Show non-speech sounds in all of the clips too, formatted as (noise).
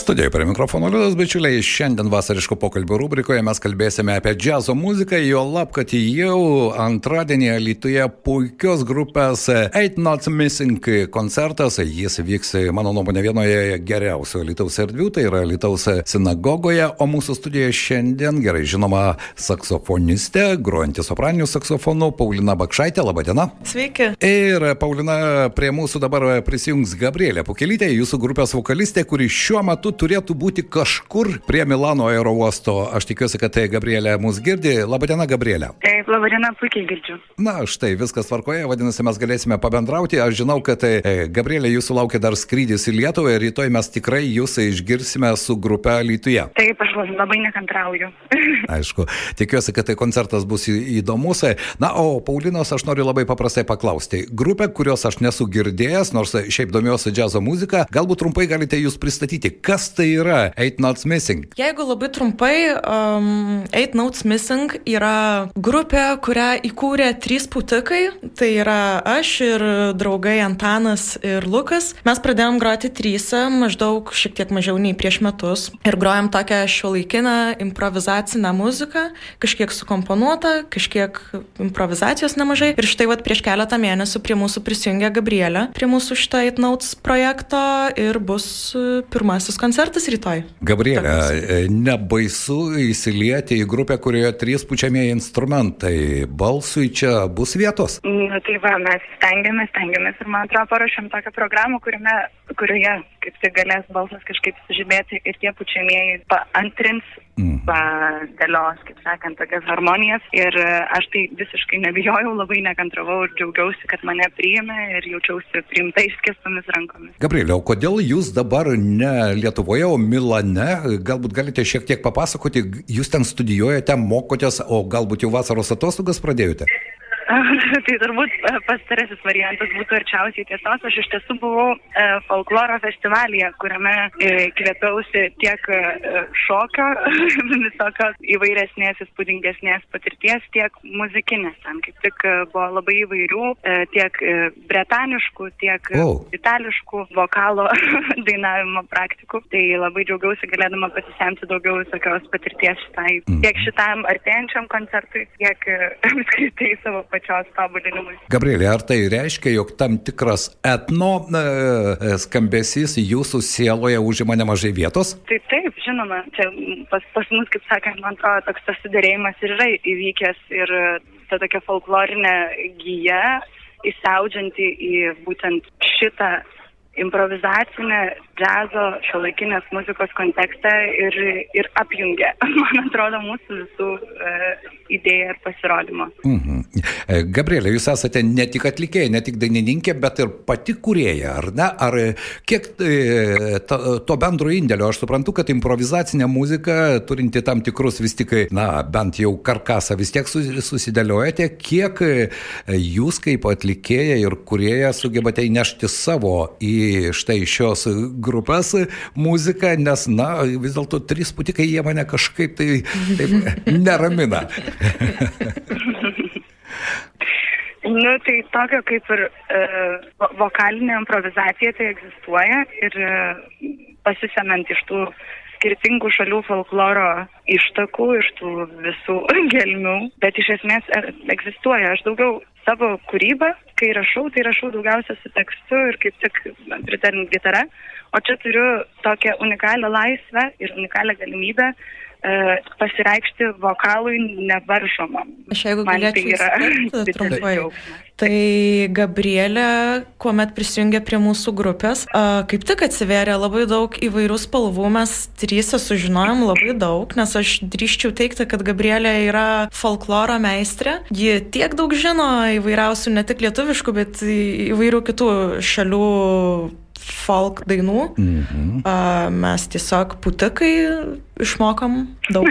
Studijoje prie mikrofono Liudas Bičiuliai. Šiandien vasariško pokalbio rubrikoje mes kalbėsime apie džiazo muziką, jo lab, kad jau antradienį Lietuvoje puikios grupės Eight Not Missing koncertas. Jis vyks, mano nuomonė, vienoje geriausių Lietuvos erdvių, tai yra Lietuvos sinagogoje, o mūsų studijoje šiandien gerai žinoma saksofonistė, grojanti sopraniniu saksofonu Paulina Bakšaitė. Labadiena. Sveiki. Ir Paulina, prie mūsų dabar prisijungs Gabrielė Pukelytė, jūsų grupės vokalistė, kuri šiuo metu turėtų būti kažkur prie Milano aero uosto. Aš tikiuosi, kad tai Gabrielė mus girdi. Labadiena, Gabrielė. Taip, laba diena, puikiai girdžiu. Na, štai viskas tvarkoje, vadinasi, mes galėsime pabendrauti. Aš žinau, kad e, Gabrielė jūsų laukia dar skrydis į Lietuvą ir rytoj mes tikrai jūs išgirsime su grupe Lietuvoje. Taip, aš labai nekantrauju. (laughs) Aišku, tikiuosi, kad tai koncertas bus įdomus. Na, o Paulinos aš noriu labai paprastai paklausti. Grupė, kurios aš nesu girdėjęs, nors šiaip domiuosi džiazo muzika, galbūt trumpai galite jūs pristatyti, kas tai yra Eight Notes Missing. Jeigu labai trumpai, um, Eight Notes Missing yra grupė, kurią įkūrė trys putikai. Tai yra aš ir draugai Antanas ir Lukas. Mes pradėjom groti trysą, maždaug šiek tiek mažiau nei prieš metus. Ir grojam tokią šiuolaikinę improvizacinę muziką, kažkiek sukomponuotą, kažkiek improvizacijos nemažai. Ir štai vat prieš keletą mėnesių prie mūsų prisijungė Gabrielė, prie mūsų šitą Eight Notes projekto ir bus pirmasis koncertas rytoj. Gabrielė, e, nebaisu įsilieti į grupę, kurioje trys pučiamieji instrumentai. Balsui čia bus vietos. Na tai va, mes stengiamės, stengiamės ir man atrodo paruošėm tokią programą, kuriame, kurioje kaip tik galės balsas kažkaip sužibėti ir tie pučiamieji paantrins, Mhm. padėlios, kaip sakant, tokias harmonijas. Ir e, aš tai visiškai nebijojau, labai nekantravau ir džiaugiausi, kad mane priėmė ir jaučiausi priimta išskėstomis rankomis. Gabrielė, o kodėl jūs dabar ne Lietuvoje, o Milane? Galbūt galite šiek tiek papasakoti, jūs ten studijuojate, mokotės, o galbūt jau vasaros atostogas pradėjote? (laughs) tai turbūt e, pastarasis variantas būtų arčiausiai tiesos. Aš iš tiesų buvau e, folkloro festivalyje, kuriame e, kvėpiausi tiek šokio, (laughs) visokios įvairesnės, įspūdingesnės patirties, tiek muzikinės. Ten kaip tik buvo labai įvairių, tiek bretaniškų, tiek e, O. itališkų vokalo (laughs) dainavimo praktikų. Tai labai džiaugiausi galėdama pasisemti daugiau visokios patirties šitai, tiek šitam artėjančiam koncertui, tiek apskritai savo pačios tobulinimui. Gabrielė, ar tai reiškia, jog tam tikras etno e, skambesys jūsų sieloje užima nemažai vietos? Taip, taip, žinoma, čia pas, pas mus, kaip sakant, man atrodo, toks tas sudėrėjimas ir yra įvykęs ir e, ta tokia folklorinė gyja, įsiaudžianti į būtent šitą improvizacinę džiazo šiuolaikinės muzikos kontekstą ir, ir apjungia, (laughs) man atrodo, mūsų visų e, idėją ir pasirodymą. Mhm. E, Gabrielė, jūs esate ne tik atlikėja, ne tik dainininkė, bet ir pati kurėja, ar ne? Ar e, kiek e, to, to bendro indėlio? Aš suprantu, kad improvizacinė muzika, turinti tam tikrus vis tik, na, bent jau karkasą vis tiek sus- susidėliojate, kiek e, jūs kaip atlikėja ir kurėja sugebate įnešti savo į štai šios grupės muziką, nes, na, vis dėlto trys putikai jie mane kažkaip tai taip neramina. (laughs) Nu, tai tokio kaip ir e, vo- vokalinė improvizacija tai egzistuoja ir e, pasisemiant iš tų skirtingų šalių folkloro ištakų, iš tų visų (laughs) gelmių, bet iš esmės e, egzistuoja. Aš daugiau savo kūrybą, kai rašau, tai rašau daugiausia su tekstu ir kaip tik pritarint gitara, o čia turiu tokią unikalią laisvę ir unikalią galimybę pasireikšti vokalui nevaržomam. Aš jeigu tai galėčiau (laughs) didelis trumpai. Tai Gabrielė, kuomet prisijungė prie mūsų grupės, kaip tik atsiverė labai daug įvairių spalvų, mes trysia sužinojom labai daug, nes aš drįščiau teikti, kad Gabrielė yra folkloro meistrė. Ji tiek daug žino įvairiausių, ne tik lietuviškų, bet įvairių kitų šalių folk dainų. Mhm. A, mes tiesiog putikai išmokom daug.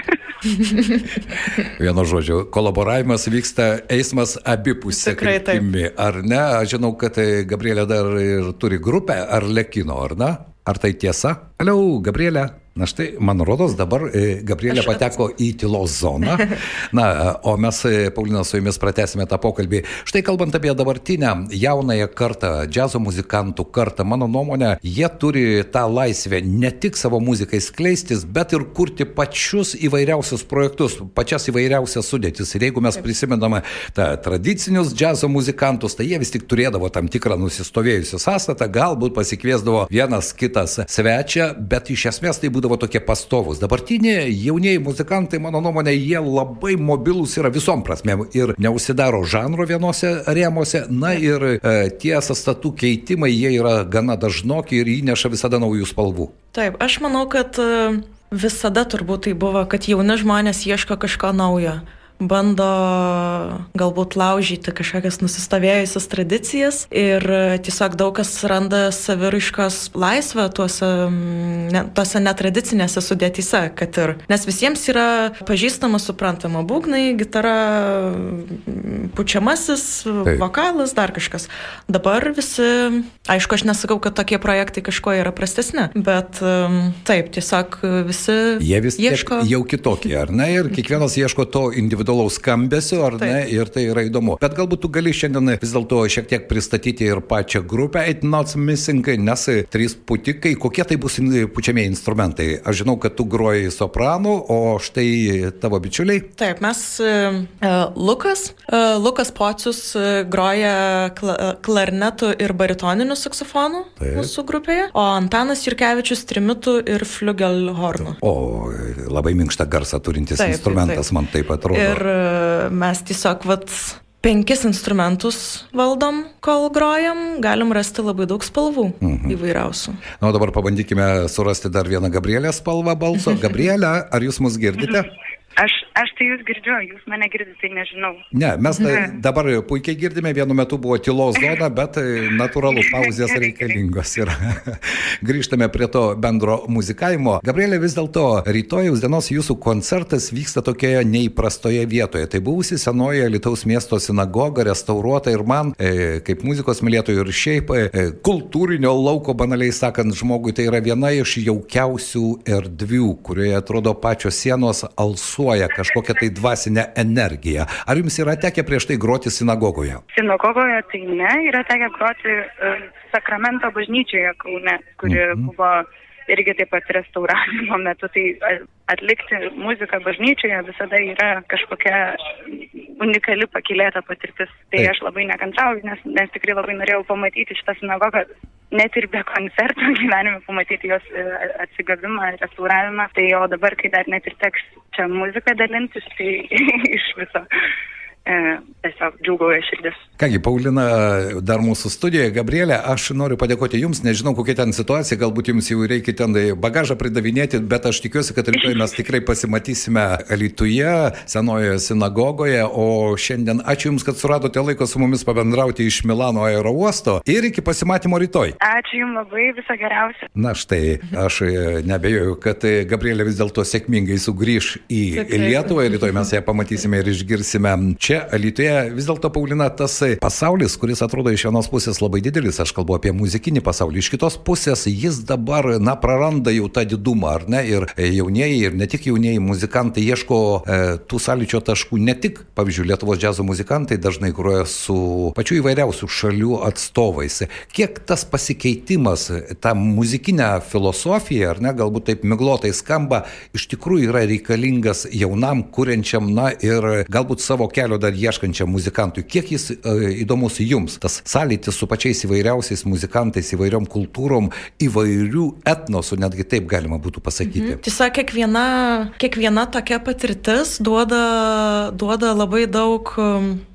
(laughs) Vienu žodžiu, kolaboravimas vyksta eismas abipusė Tikrai taip. kryptimi, ar ne? Aš žinau, kad tai Gabrielė dar ir turi grupę, ar lekino, ar ne? Ar tai tiesa? Aliau, Gabrielė. Na štai, man rodos, dabar e, Gabrielė pateko į tylos zoną. (laughs) Na, o mes, e, Paulina, su jumis pratesime tą pokalbį. Štai kalbant apie dabartinę jaunąją kartą, džiazo muzikantų kartą, mano nuomonė, jie turi tą laisvę ne tik savo muzikai skleistis, bet ir kurti pačius įvairiausius projektus, pačias įvairiausias sudėtis. Ir jeigu mes prisimename tą tradicinius džiazo muzikantus, tai jie vis tik turėdavo tam tikrą nusistovėjusią sąstatą, galbūt pasikviesdavo vienas kitas svečią, bet iš esmės tai būdavo tokie pastovus. Dabartiniai jaunieji muzikantai, mano nuomonė, jie labai mobilūs yra visom prasmėm ir neužsidaro žanro vienose rėmose, na ir e, tie sąstatų keitimai, jie yra gana dažnoki ir įneša visada naujų spalvų. Taip, aš manau, kad e, visada turbūt tai buvo, kad jauni žmonės ieško kažko naujo bando galbūt laužyti kažkokias nusistovėjusias tradicijas ir tiesiog daug kas randa saviraiškos laisvę tuose, ne, tuose netradicinėse sudėtyse, kad ir. Nes visiems yra pažįstama, suprantama, būgnai, gitara, pučiamasis, Taip. vokalas, dar kažkas. Dabar visi, aišku, aš nesakau, kad tokie projektai kažkuo yra prastesni, bet taip, tiesiog visi Jie vis ieško. Jau kitokie, ar ne? Ir kiekvienas ieško to individualaus individualaus skambesio, ar Taip. ne, ir tai yra įdomu. Bet galbūt tu gali šiandien vis dėlto šiek tiek pristatyti ir pačią grupę Eight Notes Missing, nes trys putikai, kokie tai bus pučiamieji instrumentai. Aš žinau, kad tu groji sopranu, o štai tavo bičiuliai. Taip, mes uh, Lukas, uh, Lukas Pocius groja kla, klarnetu ir baritoniniu saksofonu Taip. mūsų grupėje, o Antanas Jurkevičius trimitu ir fliugelhornu. O labai minkštą garsą turintis taip, instrumentas, taip, taip. man taip atrodo. Ir ir e, mes tiesiog vat penkis instrumentus valdom, kol grojam, galim rasti labai daug spalvų mhm. įvairiausių. Na, o dabar pabandykime surasti dar vieną Gabrielės spalvą balso. (laughs) Gabrielė, ar jūs mus girdite? Aš, aš tai jūs girdžiu, jūs mane girdite, tai nežinau. Ne, mes tai dabar puikiai girdime, vienu metu buvo tylos (laughs) zona, bet natūralu, pauzės reikalingos yra. (laughs) Grįžtame prie to bendro muzikavimo. Gabrielė, vis dėlto rytojaus dienos jūsų koncertas vyksta tokioje neįprastoje vietoje. Tai buvusi senoji Lietuvos miesto sinagoga, restauruota ir man, e, kaip muzikos mylėtojų ir šiaip e, kultūrinio lauko, banaliai sakant, žmogui tai yra viena iš jaukiausių erdvių, kurioje atrodo pačios sienos alsuoja transliuoja kažkokią tai dvasinę energiją. Ar jums yra tekę prieš tai groti sinagogoje? Sinagogoje tai ne, yra tekę groti uh, Sakramento bažnyčioje Kaune, kuri mm -hmm. buvo irgi taip pat restauravimo (laughs) metu, tai atlikti muziką bažnyčioje visada yra kažkokia unikali pakilėta patirtis. Tai Taip. aš labai nekantrauju, nes, nes tikrai labai norėjau pamatyti šitą sinagogą net ir be koncerto (laughs) gyvenime pamatyti jos e, atsigavimą, restauravimą. Tai o dabar, kai dar net ir teks čia muziką dalintis, tai (laughs) iš viso tiesiog džiugauja širdis. Kągi, Paulina, dar mūsų studijoje, Gabrielė, aš noriu padėkoti Jums, nežinau kokia ten situacija, galbūt Jums jau reikia ten bagažą pridavinėti, bet aš tikiuosi, kad rytoj mes tikrai pasimatysime Alituje, senojoje sinagogoje, o šiandien ačiū Jums, kad suradote laiko su mumis pabendrauti iš Milano aerouosto ir iki pasimatymo rytoj. Ačiū Jums labai, viso geriausio. Na štai, aš e, nebejoju, kad e, Gabrielė vis dėlto sėkmingai sugrįž į Lietuvą ir rytoj mes ją pamatysime ir išgirsime čia čia Alytuje vis dėlto, Paulina, tas pasaulis, kuris atrodo iš vienos pusės labai didelis, aš kalbu apie muzikinį pasaulį, iš kitos pusės jis dabar, na, praranda jau tą didumą, ar ne? Ir jaunieji, ir ne tik jaunieji muzikantai ieško e, tų sąlyčio taškų, ne tik, pavyzdžiui, Lietuvos džiazo muzikantai dažnai groja su pačiu įvairiausių šalių atstovais. Kiek tas pasikeitimas, ta muzikinė filosofija, ar ne, galbūt taip miglotai skamba, iš tikrųjų yra reikalingas jaunam, kuriančiam, na ir galbūt savo kelio dar dar ieškančiam muzikantui, kiek jis e, įdomus jums, tas sąlytis su pačiais įvairiausiais muzikantais, įvairiom kultūrom, įvairių etnosų, netgi taip galima būtų pasakyti. Mhm. Tiesiog kiekviena, kiekviena tokia patirtis duoda, duoda labai daug,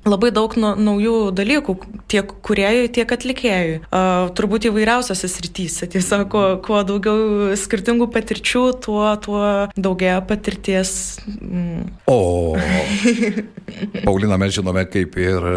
labai daug nu, naujų dalykų tiek kuriejui, tiek atlikėjui. Uh, turbūt įvairiausiose srityse. Tiesiog kuo, kuo daugiau skirtingų patirčių, tuo, tuo daugėja patirties. Mm. O. (laughs) Paulina mes žinome kaip ir e,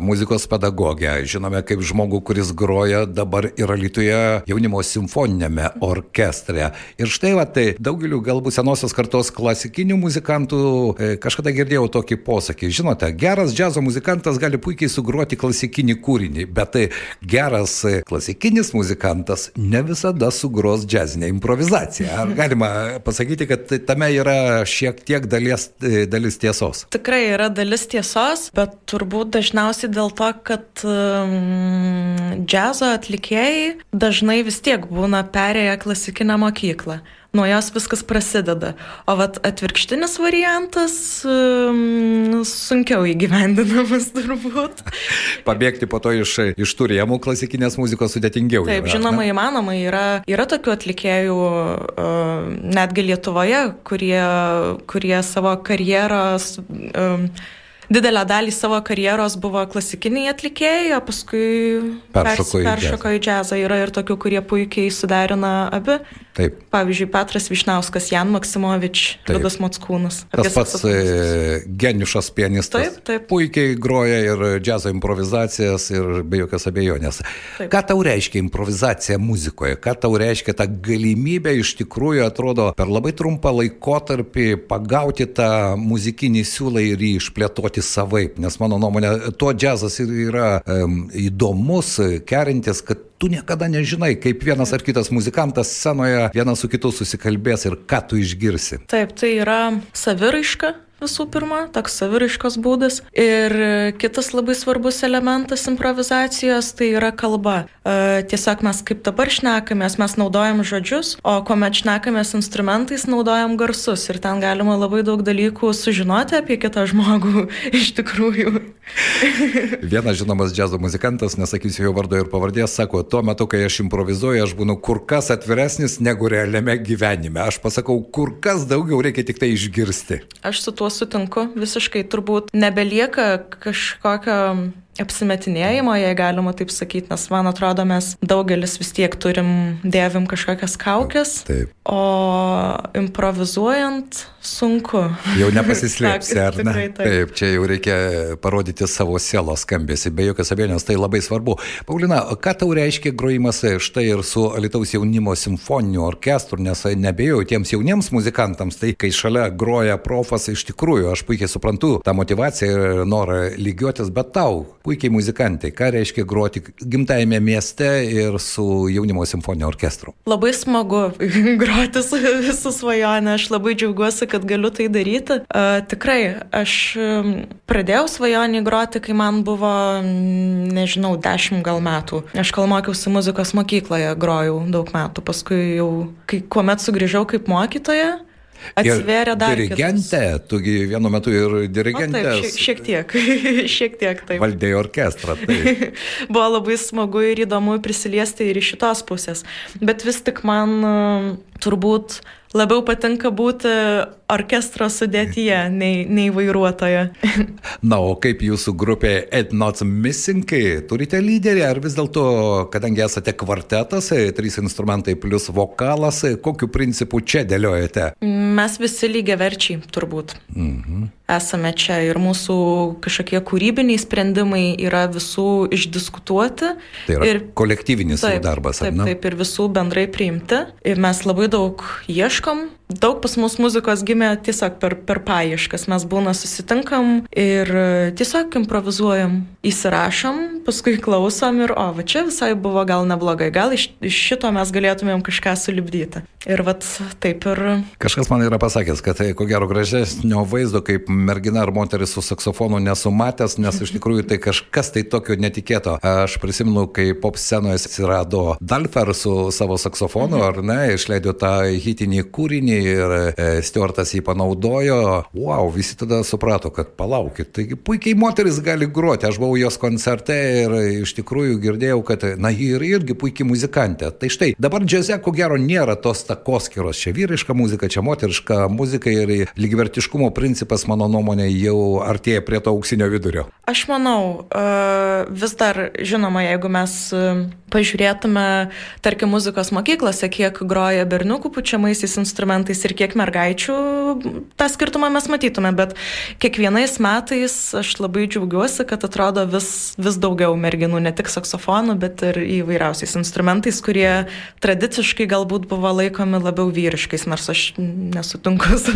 muzikos pedagogę, žinome kaip žmogų, kuris groja dabar yra Lietuvoje jaunimo simfoninėme orkestre. Ir štai va, tai daugeliu galbūt senosios kartos klasikinių muzikantų e, kažkada girdėjau tokį posakį. Žinote, geras džiazo muzikantas gali puikiai sugruoti klasikinį kūrinį, bet tai geras klasikinis muzikantas ne visada sugros džiazinę improvizaciją. Ar galima pasakyti, kad tame yra šiek tiek dalies, dalis tiesos? Tikrai yra dalis tiesos, bet turbūt dažniausiai dėl to, kad um, džiazo atlikėjai dažnai vis tiek būna perėję klasikinę mokyklą nuo jos viskas prasideda. O vat atvirkštinis variantas um, sunkiau įgyvendinamas (laughs) turbūt. Pabėgti po to iš, iš turėjimų klasikinės muzikos sudėtingiau. Taip, yra, žinoma, ne? įmanoma. Yra, yra tokių atlikėjų, uh, netgi Lietuvoje, kurie, kurie savo karjeros um, didelę dalį savo karjeros buvo klasikiniai atlikėjai, o paskui peršoko, peršoko į džiazą. Yra ir tokių, kurie puikiai suderina abi. Taip. Pavyzdžiui, Petras Višnauskas, Jan Maksimovič, Liudas Mockūnas. Tas pats e, geniušas pianistas. Taip, taip. Puikiai groja ir džiazo improvizacijas ir be jokios abejonės. Taip. Ką tau reiškia improvizacija muzikoje? Ką tau reiškia ta galimybė iš tikrųjų atrodo per labai trumpą laikotarpį pagauti tą muzikinį siūlą ir jį išplėtoti savaip? Nes mano nuomonė, tuo džiazas yra um, įdomus, kerintis, kad tu niekada nežinai, kaip vienas ar kitas muzikantas scenoje vienas su kitu susikalbės ir ką tu išgirsi. Taip, tai yra saviraiška, visų pirma, toks saviriškos būdas. Ir kitas labai svarbus elementas improvizacijos tai yra kalba. E, tiesiog mes kaip dabar šnekamės, mes naudojam žodžius, o kuomet šnekamės instrumentais, naudojam garsus. Ir ten galima labai daug dalykų sužinoti apie kitą žmogų (laughs) iš tikrųjų. (laughs) Vienas žinomas džiazo muzikantas, nesakysiu jo vardo ir pavardės, sako, tuo metu, kai aš improvizuoju, aš būnu kur kas atviresnis negu realiame gyvenime. Aš pasakau, kur kas daugiau reikia tik tai išgirsti. Aš su tuo sutinku visiškai turbūt nebelieka kažkokio apsimetinėjimo, jei galima taip sakyti, nes man atrodo, mes daugelis vis tiek turim, dėvim kažkokias kaukės, taip. o improvizuojant sunku. Jau nepasislėpsi, (laughs) ar ne? Taip. taip, čia jau reikia parodyti savo sielos skambėsi, be jokios abejonės, tai labai svarbu. Paulina, ką tau reiškia grojimas štai ir su Alitaus jaunimo simfoniniu orkestru, nes nebėjau tiems jauniems muzikantams, tai kai šalia groja profas, iš tikrųjų, aš puikiai suprantu tą motivaciją ir norą lygiuotis, bet tau, puikiai muzikantai, ką reiškia groti gimtajame mieste ir su jaunimo simfoninio orkestru? Labai smagu (laughs) groti su, su svajonė, aš labai džiaugiuosi, kad galiu tai daryti. Uh, tikrai, aš pradėjau svajonį groti, kai man buvo, nežinau, dešimt gal metų. Aš kol mokiausi muzikos mokykloje, grojau daug metų, paskui jau, kai kuomet sugrįžau kaip mokytoja, Atsivėrė dar. Dirigentė, tugi vienu metu ir dirigentė. Šiek, šiek tiek, (laughs) šiek tiek taip. Valdėjai orkestrą. Taip. (laughs) Buvo labai smagu ir įdomu prisiliesti ir iš šitos pusės. Bet vis tik man turbūt labiau patinka būti orkestro sudėtyje (laughs) nei, nei vairuotojo. (laughs) Na, o kaip jūsų grupė Ed Not Missing, turite lyderį, ar vis dėlto, kadangi esate kvartetas, trys instrumentai plus vokalas, kokiu principu čia dėliojate? Mes visi lygiai verčiai, turbūt. Mhm. Esame čia ir mūsų kažkokie kūrybiniai sprendimai yra visų išdiskutuoti. Tai yra ir, kolektyvinis taip, darbas, taip, taip, ir visų bendrai priimti. Ir mes labai daug Tisch kommen? Daug pas mus muzikos gimė tiesiog per, per paieškas. Mes būna susitinkam ir tiesiog improvizuojam, įsirašom, paskui klausom ir, o, va čia visai buvo gal neblogai, gal iš, iš šito mes galėtumėm kažką sulibdyti. Ir vat taip ir. Kažkas man yra pasakęs, kad tai ko gero gražesnio vaizdo, kaip mergina ar moteris su saksofonu nesumatęs, nes iš tikrųjų tai kažkas tai tokio netikėto. Aš prisimenu, kai pop scenoje atsirado Dalfer su savo saksofonu, mhm. ar ne, išleido tą hitinį kūrinį ir e, Stuartas jį panaudojo. Wow, visi tada suprato, kad palaukit, taigi puikiai moteris gali groti. Aš buvau jos koncerte ir iš tikrųjų girdėjau, kad, na, ji ir irgi puikiai muzikantė. Tai štai, dabar džiaze ko gero nėra tos takoskiros. Čia vyriška muzika, čia moteriška muzika ir lygivertiškumo principas, mano nuomonė, jau artėja prie to auksinio vidurio. Aš manau, e, vis dar, žinoma, jeigu mes e, pažiūrėtume, tarkim, muzikos mokyklose, kiek groja berniukų pučiamaisiais instrumentais ir kiek mergaičių, tą skirtumą mes matytume, bet kiekvienais metais aš labai džiaugiuosi, kad atrodo vis, vis daugiau merginų, ne tik saksofonų, bet ir įvairiausiais instrumentais, kurie tradiciškai galbūt buvo laikomi labiau vyriškais, nors aš nesutinku su,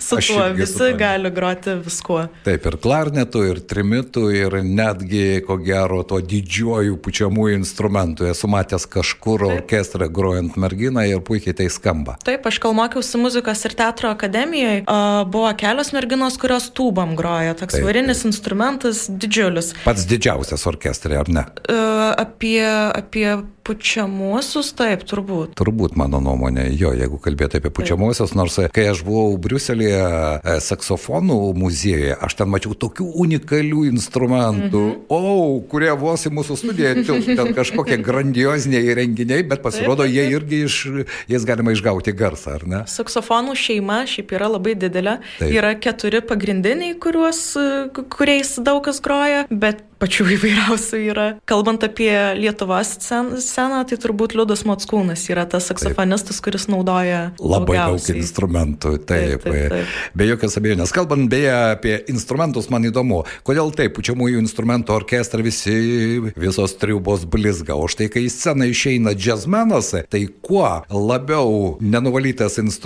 su aš tuo, visi suprantu. gali groti viskuo. Taip, ir klarnetų, ir trimitų, ir netgi, ko gero, to didžiuoju pučiamųjų instrumentų. Esu matęs kažkur orkestrą grojant merginą ir puikiai tai skamba. Taip, aš kol mokiausi muzikos ir teatro akademijoje, buvo kelios merginos, kurios tūbam groja. Toks taip, varinis taip. instrumentas didžiulis. Pats didžiausias orkestrai, ar ne? Apie, apie pučiamuosius, taip, turbūt. Turbūt mano nuomonė, jo, jeigu kalbėti apie pučiamuosius, nors kai aš buvau Briuselėje e, saksofonų muziejuje, aš ten mačiau tokių unikalių instrumentų, mm -hmm. o, kurie vos į mūsų studiją tilptų, ten kažkokie grandioziniai renginiai, bet pasirodo, taip, taip, taip. jie irgi iš, jais galima išgauti garsą, ar ne? Saksofonų šeima šiaip yra labai didelė. Taip. Yra keturi pagrindiniai, kuriuos, kuriais daug kas groja, bet pačių (laughs) įvairiausių yra. Kalbant apie Lietuvos sceną, tai turbūt Liudas Matskūnas yra tas saksofonistas, taip. kuris naudoja labai daugiausiai. daug instrumentų. Taip, taip, taip, taip. Be jokios abejonės. Kalbant beje apie instrumentus, man įdomu, kodėl taip, pučiamųjų instrumentų orkestrai visi, visos triubos blizga. O štai kai į sceną išeina jazzmenas, tai kuo labiau nenuvalytas instrumentas,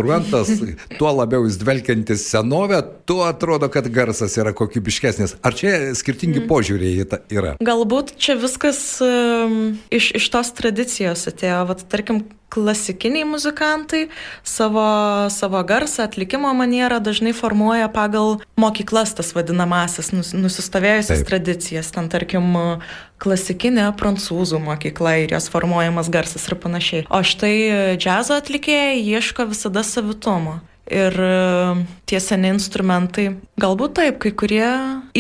tuo labiau jis dvelkiantis senovę, tuo atrodo, kad garsas yra kokybiškesnis. Ar čia skirtingi mm. požiūriai yra? Galbūt čia viskas um, iš, iš tos tradicijos atėjo. Vat, tarkim, klasikiniai muzikantai savo, savo garsą, atlikimo manierą dažnai formuoja pagal mokyklas, tas vadinamasis, nus, nusistovėjusias Taip. tradicijas. Ten, tarkim, klasikinė prancūzų mokykla ir jos formuojamas garsas ir panašiai. O štai džiazo atlikėjai ieško visada savitumo. Ir tie seni instrumentai, galbūt taip, kai kurie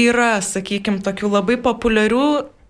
yra, sakykime, tokių labai populiarių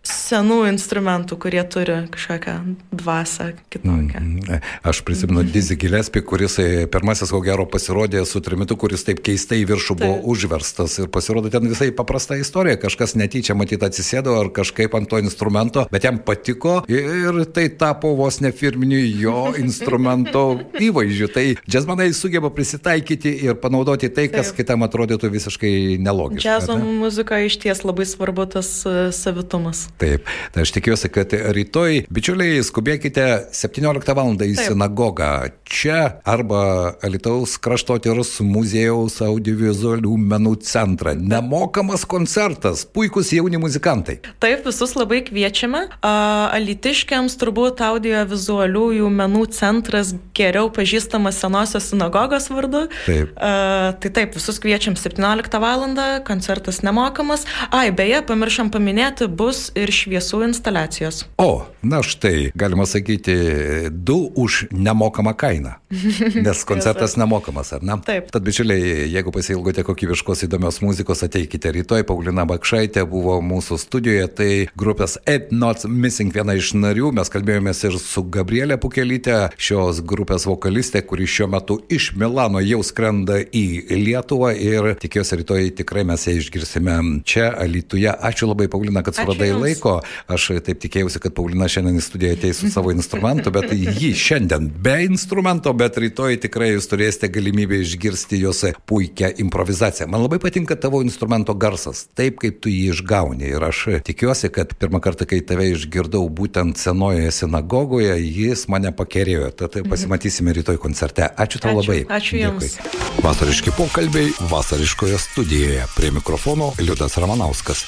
senų instrumentų, kurie turi kažkokią dvasę kitokią. Mm, aš prisimenu Dizzy Gillespie, kuris e, pirmasis, ko gero, pasirodė su trimitu, kuris taip keistai viršų buvo taip. užverstas ir pasirodė ten visai paprasta istorija. Kažkas netyčia matyt atsisėdo ar kažkaip ant to instrumento, bet jam patiko ir tai tapo vos ne firminiu jo (laughs) instrumento įvaizdžiu. Tai džiazmanai sugeba prisitaikyti ir panaudoti tai, kas taip. kitam atrodytų visiškai nelogiška. Džiazo muzika iš ties labai svarbu tas uh, savitumas. Taip, tai aš tikiuosi, kad rytoj, bičiuliai, skubėkite 17 val. į Taip. sinagogą. Čia arba Alitaus kraštotyros muziejaus audiovizualių menų centrą. Nemokamas koncertas, puikus jauni muzikantai. Taip, visus labai kviečiame. Alitiškiams turbūt audiovizualiųjų menų centras geriau pažįstamas senosios sinagogos vardu. Taip. A, tai taip, visus kviečiam 17 val. koncertas nemokamas. Ai, beje, pamiršom paminėti, bus ir ir šviesų instaliacijos. O, na štai, galima sakyti, du už nemokamą kainą. (laughs) Nes koncertas nemokamas, ar ne? Taip. Tad, bičiuliai, jeigu pasilgote kokybiškos įdomios muzikos, ateikite rytoj. Paulina Bakšaitė buvo mūsų studijoje, tai grupės Eight Not Missing viena iš narių. Mes kalbėjomės ir su Gabrielė Pukelytė, šios grupės vokalistė, kuri šiuo metu iš Milano jau skrenda į Lietuvą ir tikiuosi rytoj tikrai mes ją išgirsime čia, Alytuje. Ačiū labai, Paulina, kad suradai laiko laiko. Aš taip tikėjausi, kad Paulina šiandien į studiją ateis su savo instrumentu, bet jį šiandien be instrumento, bet rytoj tikrai jūs turėsite galimybę išgirsti jos puikią improvizaciją. Man labai patinka tavo instrumento garsas, taip kaip tu jį išgauni. Ir aš tikiuosi, kad pirmą kartą, kai tave išgirdau būtent senojoje sinagogoje, jis mane pakerėjo. Tad pasimatysime rytoj koncerte. Ačiū tau ačiū, labai. Ačiū Jums. Dėkui. Vasariški pokalbiai vasariškoje studijoje. Prie mikrofono Liudas Ramanauskas.